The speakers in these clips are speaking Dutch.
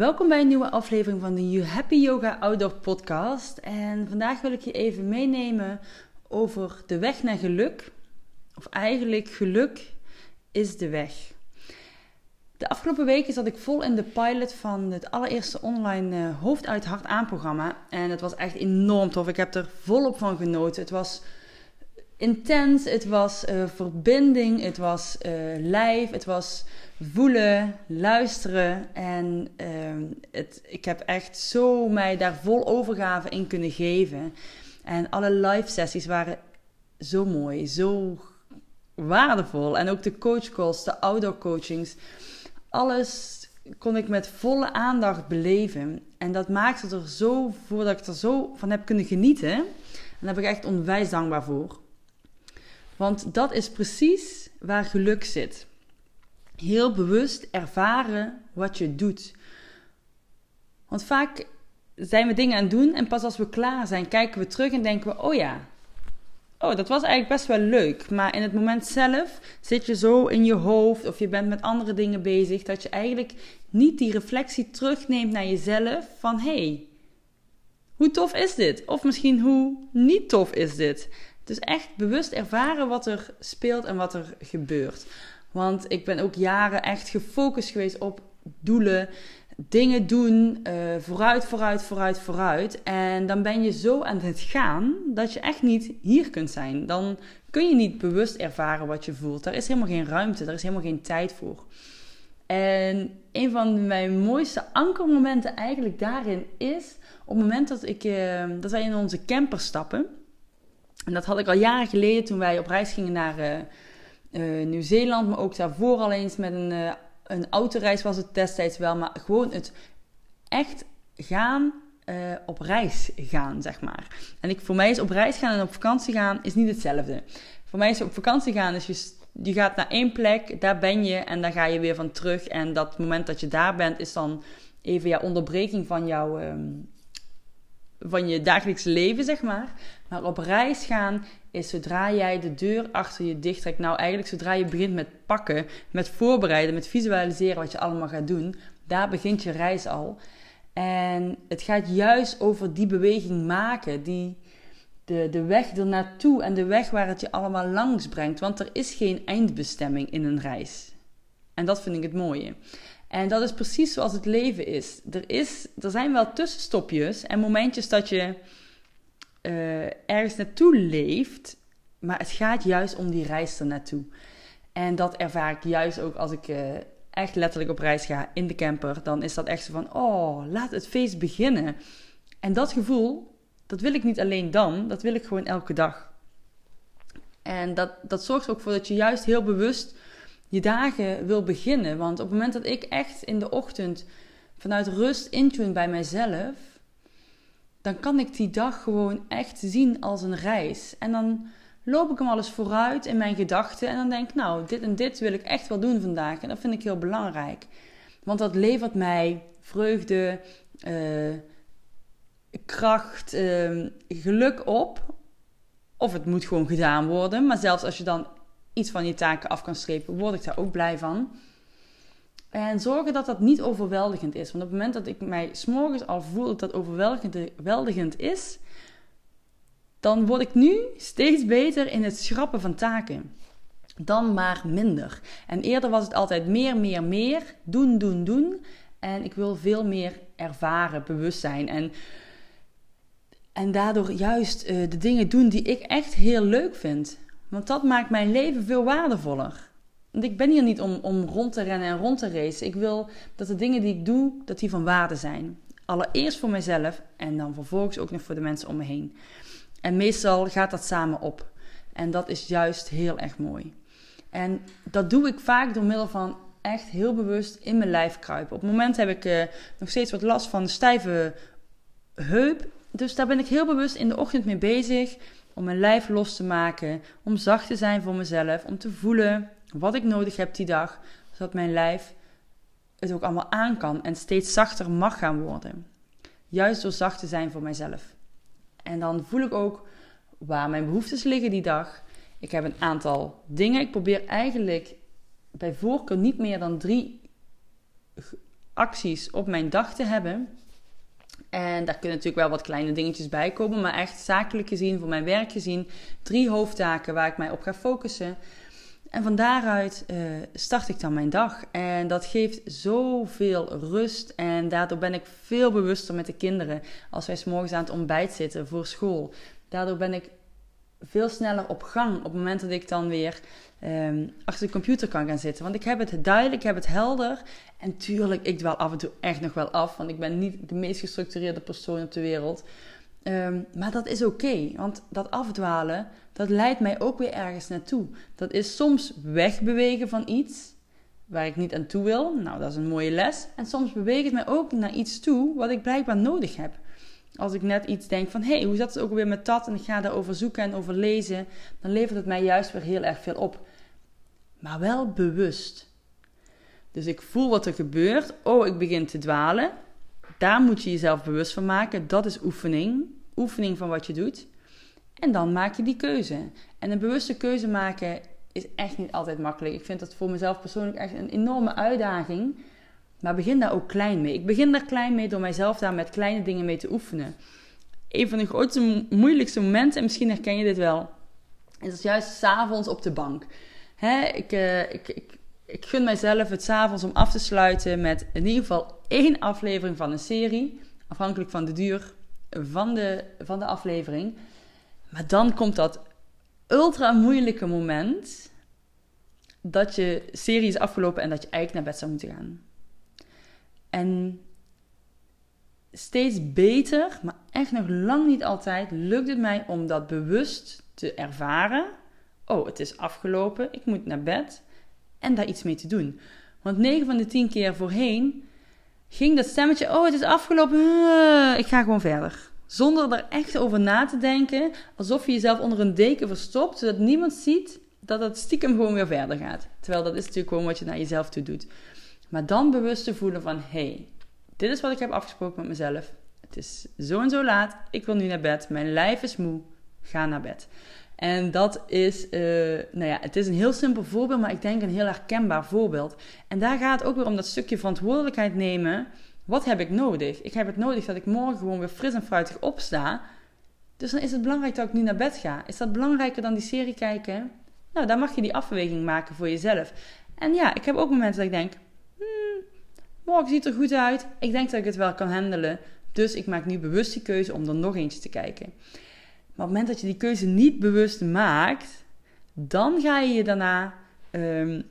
Welkom bij een nieuwe aflevering van de You Happy Yoga Outdoor Podcast. En vandaag wil ik je even meenemen over de weg naar geluk. Of eigenlijk geluk is de weg. De afgelopen weken zat ik vol in de pilot van het allereerste online uh, hoofd uit hart aan programma. En het was echt enorm tof. Ik heb er volop van genoten. Het was intens, het was uh, verbinding, het was uh, lijf, het was voelen, luisteren. En uh, het, ik heb echt zo mij daar vol overgave in kunnen geven. En alle live sessies waren zo mooi, zo waardevol. En ook de coachcalls, de outdoor coachings. Alles kon ik met volle aandacht beleven. En dat maakte er zo voor dat ik er zo van heb kunnen genieten. En daar ben ik echt onwijs dankbaar voor. Want dat is precies waar geluk zit. Heel bewust ervaren wat je doet. Want vaak zijn we dingen aan het doen en pas als we klaar zijn, kijken we terug en denken we: oh ja, oh, dat was eigenlijk best wel leuk. Maar in het moment zelf zit je zo in je hoofd of je bent met andere dingen bezig dat je eigenlijk niet die reflectie terugneemt naar jezelf van hey, hoe tof is dit? Of misschien hoe niet tof is dit? Dus echt bewust ervaren wat er speelt en wat er gebeurt. Want ik ben ook jaren echt gefocust geweest op doelen, dingen doen, uh, vooruit, vooruit, vooruit, vooruit. En dan ben je zo aan het gaan dat je echt niet hier kunt zijn. Dan kun je niet bewust ervaren wat je voelt. Daar is helemaal geen ruimte, daar is helemaal geen tijd voor. En een van mijn mooiste ankermomenten eigenlijk daarin is op het moment dat, ik, uh, dat wij in onze camper stappen. En dat had ik al jaren geleden toen wij op reis gingen naar uh, Nieuw-Zeeland, maar ook daarvoor al eens met een, uh, een autoreis was het destijds wel, maar gewoon het echt gaan, op reis gaan, zeg maar. En ik, voor mij is op reis gaan en op vakantie gaan is niet hetzelfde. Voor mij is op vakantie gaan, dus je, je gaat naar één plek, daar ben je en dan ga je weer van terug. En dat moment dat je daar bent is dan even ja, onderbreking van jouw... Um, van je dagelijks leven, zeg maar. Maar op reis gaan is zodra jij de deur achter je dicht trekt. Nou, eigenlijk zodra je begint met pakken, met voorbereiden, met visualiseren wat je allemaal gaat doen. Daar begint je reis al. En het gaat juist over die beweging maken, die, de, de weg ernaartoe en de weg waar het je allemaal langs brengt. Want er is geen eindbestemming in een reis. En dat vind ik het mooie. En dat is precies zoals het leven is. Er, is, er zijn wel tussenstopjes en momentjes dat je uh, ergens naartoe leeft, maar het gaat juist om die reis er naartoe. En dat ervaar ik juist ook als ik uh, echt letterlijk op reis ga in de camper. Dan is dat echt zo van, oh, laat het feest beginnen. En dat gevoel, dat wil ik niet alleen dan, dat wil ik gewoon elke dag. En dat, dat zorgt ook voor dat je juist heel bewust je dagen wil beginnen. Want op het moment dat ik echt in de ochtend vanuit rust intune bij mijzelf, dan kan ik die dag gewoon echt zien als een reis. En dan loop ik hem alles vooruit in mijn gedachten en dan denk ik, nou, dit en dit wil ik echt wel doen vandaag. En dat vind ik heel belangrijk. Want dat levert mij vreugde, uh, kracht, uh, geluk op. Of het moet gewoon gedaan worden. Maar zelfs als je dan iets van je taken af kan strepen, word ik daar ook blij van. En zorgen dat dat niet overweldigend is. Want op het moment dat ik mij s'morgens al voel dat dat overweldigend is, dan word ik nu steeds beter in het schrappen van taken. Dan maar minder. En eerder was het altijd meer, meer, meer. Doen, doen, doen. En ik wil veel meer ervaren, bewust zijn. En, en daardoor juist uh, de dingen doen die ik echt heel leuk vind. Want dat maakt mijn leven veel waardevoller. Want ik ben hier niet om, om rond te rennen en rond te racen. Ik wil dat de dingen die ik doe, dat die van waarde zijn. Allereerst voor mezelf en dan vervolgens ook nog voor de mensen om me heen. En meestal gaat dat samen op. En dat is juist heel erg mooi. En dat doe ik vaak door middel van echt heel bewust in mijn lijf kruipen. Op het moment heb ik uh, nog steeds wat last van de stijve heup. Dus daar ben ik heel bewust in de ochtend mee bezig. Om mijn lijf los te maken. Om zacht te zijn voor mezelf. Om te voelen wat ik nodig heb die dag. Zodat mijn lijf het ook allemaal aan kan. En steeds zachter mag gaan worden. Juist door zacht te zijn voor mijzelf. En dan voel ik ook waar mijn behoeftes liggen die dag. Ik heb een aantal dingen. Ik probeer eigenlijk bij voorkeur niet meer dan drie acties op mijn dag te hebben. En daar kunnen natuurlijk wel wat kleine dingetjes bij komen, maar echt zakelijk gezien, voor mijn werk gezien, drie hoofdtaken waar ik mij op ga focussen. En van daaruit uh, start ik dan mijn dag. En dat geeft zoveel rust. En daardoor ben ik veel bewuster met de kinderen. Als wij s'morgens aan het ontbijt zitten voor school. Daardoor ben ik veel sneller op gang op het moment dat ik dan weer um, achter de computer kan gaan zitten. Want ik heb het duidelijk, ik heb het helder. En tuurlijk, ik dwaal af en toe echt nog wel af. Want ik ben niet de meest gestructureerde persoon op de wereld. Um, maar dat is oké, want dat afdwalen, dat leidt mij ook weer ergens naartoe. Dat is soms wegbewegen van iets waar ik niet aan toe wil. Nou, dat is een mooie les. En soms beweegt het mij ook naar iets toe wat ik blijkbaar nodig heb. Als ik net iets denk van, hé, hey, hoe zat het ook weer met dat? En ik ga daarover zoeken en over lezen. Dan levert het mij juist weer heel erg veel op. Maar wel bewust. Dus ik voel wat er gebeurt. Oh, ik begin te dwalen. Daar moet je jezelf bewust van maken. Dat is oefening. Oefening van wat je doet. En dan maak je die keuze. En een bewuste keuze maken is echt niet altijd makkelijk. Ik vind dat voor mezelf persoonlijk echt een enorme uitdaging. Maar begin daar ook klein mee. Ik begin daar klein mee door mijzelf daar met kleine dingen mee te oefenen. Een van de grootste, moeilijkste momenten, en misschien herken je dit wel, is juist s'avonds op de bank. Hè, ik, uh, ik, ik, ik gun mijzelf het s'avonds om af te sluiten met in ieder geval één aflevering van een serie. Afhankelijk van de duur van de, van de aflevering. Maar dan komt dat ultra moeilijke moment dat je serie is afgelopen en dat je eigenlijk naar bed zou moeten gaan. En steeds beter, maar echt nog lang niet altijd, lukt het mij om dat bewust te ervaren. Oh, het is afgelopen, ik moet naar bed. En daar iets mee te doen. Want 9 van de 10 keer voorheen ging dat stemmetje: Oh, het is afgelopen, uh, ik ga gewoon verder. Zonder er echt over na te denken, alsof je jezelf onder een deken verstopt, zodat niemand ziet dat het stiekem gewoon weer verder gaat. Terwijl dat is natuurlijk gewoon wat je naar jezelf toe doet. Maar dan bewust te voelen van, hey, dit is wat ik heb afgesproken met mezelf. Het is zo en zo laat, ik wil nu naar bed, mijn lijf is moe, ga naar bed. En dat is, uh, nou ja, het is een heel simpel voorbeeld, maar ik denk een heel herkenbaar voorbeeld. En daar gaat het ook weer om dat stukje verantwoordelijkheid nemen wat heb ik nodig? Ik heb het nodig dat ik morgen gewoon weer fris en fruitig opsta. Dus dan is het belangrijk dat ik nu naar bed ga. Is dat belangrijker dan die serie kijken? Nou, dan mag je die afweging maken voor jezelf. En ja, ik heb ook momenten dat ik denk: morgen ziet er goed uit. Ik denk dat ik het wel kan handelen. Dus ik maak nu bewust die keuze om er nog eentje te kijken. Maar op het moment dat je die keuze niet bewust maakt, dan ga je je daarna um,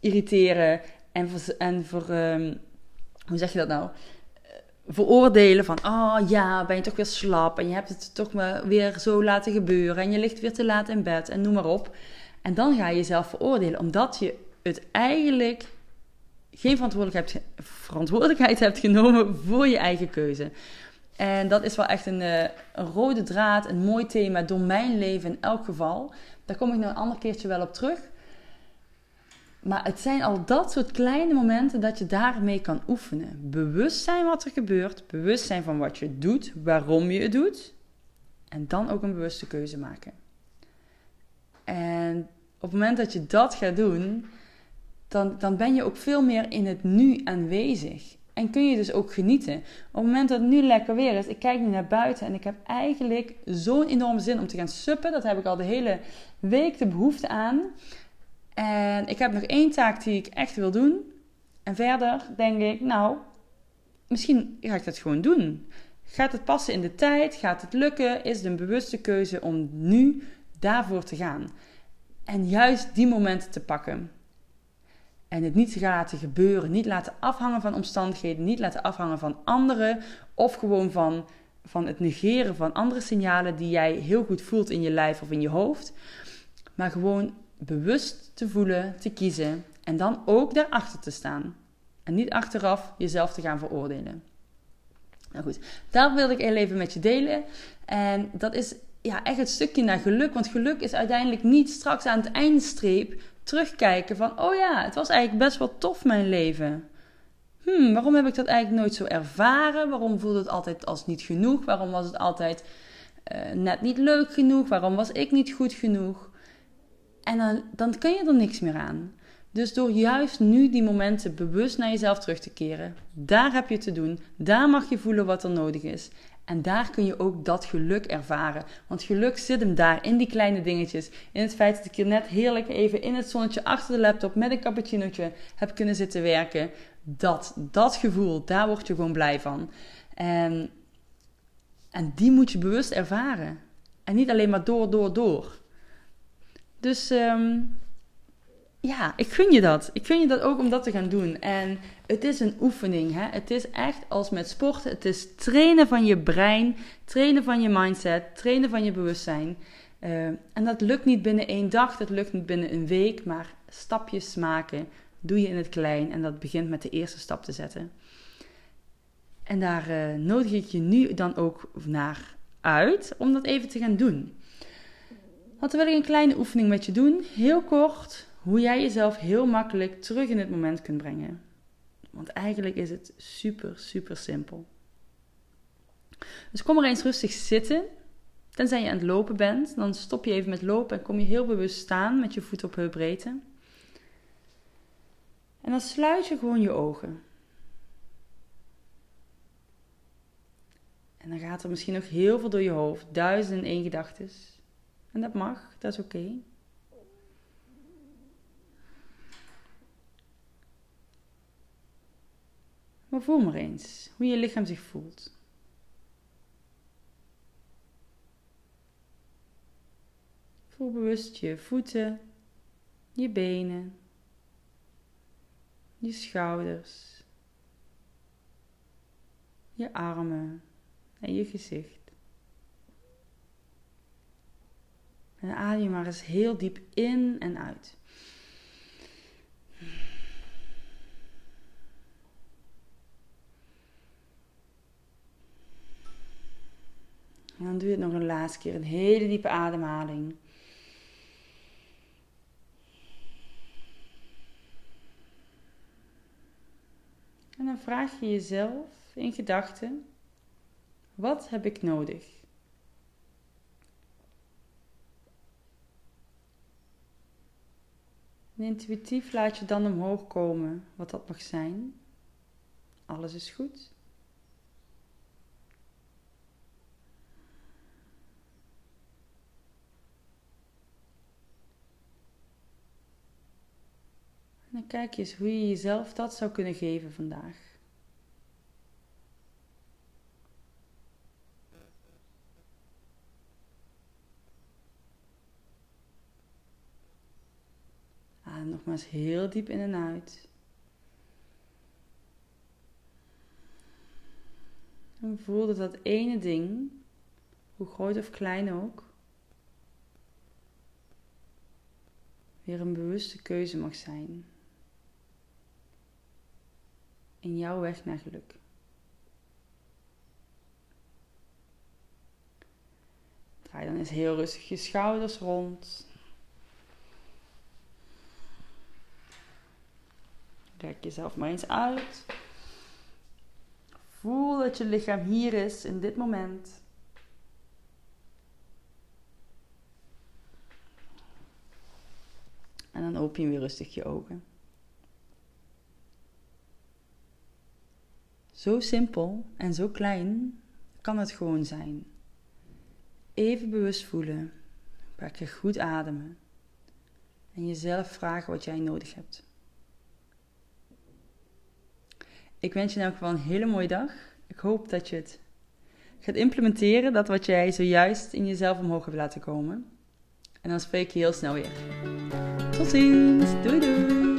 irriteren en, en um, hoe zeg je dat nou? Eh, veroordelen van, oh ja, ben je toch weer slap en je hebt het toch maar weer zo laten gebeuren en je ligt weer te laat in bed en noem maar op. En dan ga je jezelf veroordelen omdat je het eigenlijk geen verantwoordelijkheid, verantwoordelijkheid hebt genomen voor je eigen keuze. En dat is wel echt een, eh, een, rode draad, een mooi thema door mijn leven in elk geval. Daar kom ik nog een ander keertje wel op terug. Maar het zijn al dat soort kleine momenten dat je daarmee kan oefenen. Bewust zijn wat er gebeurt, bewust zijn van wat je doet, waarom je het doet. En dan ook een bewuste keuze maken. En op het moment dat je dat gaat doen, dan, dan ben je ook veel meer in het nu aanwezig. En kun je dus ook genieten. Op het moment dat het nu lekker weer is, ik kijk nu naar buiten en ik heb eigenlijk zo'n enorme zin om te gaan suppen. Dat heb ik al de hele week de behoefte aan. En ik heb nog één taak die ik echt wil doen. En verder denk ik, nou, misschien ga ik dat gewoon doen. Gaat het passen in de tijd? Gaat het lukken? Is het een bewuste keuze om nu daarvoor te gaan? En juist die momenten te pakken. En het niet te laten gebeuren, niet laten afhangen van omstandigheden, niet laten afhangen van anderen of gewoon van, van het negeren van andere signalen die jij heel goed voelt in je lijf of in je hoofd. Maar gewoon bewust te voelen, te kiezen en dan ook daarachter te staan. En niet achteraf jezelf te gaan veroordelen. Nou goed, dat wilde ik heel even met je delen. En dat is ja, echt het stukje naar geluk. Want geluk is uiteindelijk niet straks aan het eindstreep terugkijken van... Oh ja, het was eigenlijk best wel tof mijn leven. Hmm, waarom heb ik dat eigenlijk nooit zo ervaren? Waarom voelde het altijd als niet genoeg? Waarom was het altijd uh, net niet leuk genoeg? Waarom was ik niet goed genoeg? En dan, dan kun je er niks meer aan. Dus door juist nu die momenten bewust naar jezelf terug te keren, daar heb je te doen, daar mag je voelen wat er nodig is. En daar kun je ook dat geluk ervaren. Want geluk zit hem daar, in die kleine dingetjes. In het feit dat ik hier net heerlijk even in het zonnetje achter de laptop met een cappuccinootje heb kunnen zitten werken. Dat, dat gevoel, daar word je gewoon blij van. En, en die moet je bewust ervaren. En niet alleen maar door, door, door. Dus um, ja, ik gun je dat. Ik gun je dat ook om dat te gaan doen. En het is een oefening. Hè? Het is echt als met sporten. Het is trainen van je brein, trainen van je mindset, trainen van je bewustzijn. Uh, en dat lukt niet binnen één dag, dat lukt niet binnen een week, maar stapjes maken doe je in het klein. En dat begint met de eerste stap te zetten. En daar uh, nodig ik je nu dan ook naar uit om dat even te gaan doen. Want dan wil ik een kleine oefening met je doen, heel kort hoe jij jezelf heel makkelijk terug in het moment kunt brengen. Want eigenlijk is het super, super simpel. Dus kom er eens rustig zitten. Tenzij je aan het lopen bent, dan stop je even met lopen en kom je heel bewust staan met je voet op heupbreedte. En dan sluit je gewoon je ogen. En dan gaat er misschien nog heel veel door je hoofd, duizenden en één gedachten. En dat mag, dat is oké. Maar voel maar eens hoe je lichaam zich voelt. Voel bewust je voeten, je benen, je schouders, je armen en je gezicht. En adem maar eens heel diep in en uit. En dan doe je het nog een laatste keer. Een hele diepe ademhaling. En dan vraag je jezelf in gedachten: wat heb ik nodig? Intuïtief laat je dan omhoog komen wat dat mag zijn. Alles is goed. Dan kijk je eens hoe je jezelf dat zou kunnen geven vandaag. Adem nogmaals heel diep in en uit. En voel dat dat ene ding, hoe groot of klein ook, weer een bewuste keuze mag zijn in jouw weg naar geluk. Draai dan eens heel rustig je schouders rond. Rek jezelf maar eens uit. Voel dat je lichaam hier is in dit moment. En dan open je weer rustig je ogen. Zo simpel en zo klein kan het gewoon zijn. Even bewust voelen, een paar keer goed ademen en jezelf vragen wat jij nodig hebt. Ik wens je nou gewoon een hele mooie dag. Ik hoop dat je het gaat implementeren, dat wat jij zojuist in jezelf omhoog hebt laten komen. En dan spreek je heel snel weer. Tot ziens. Doei doei.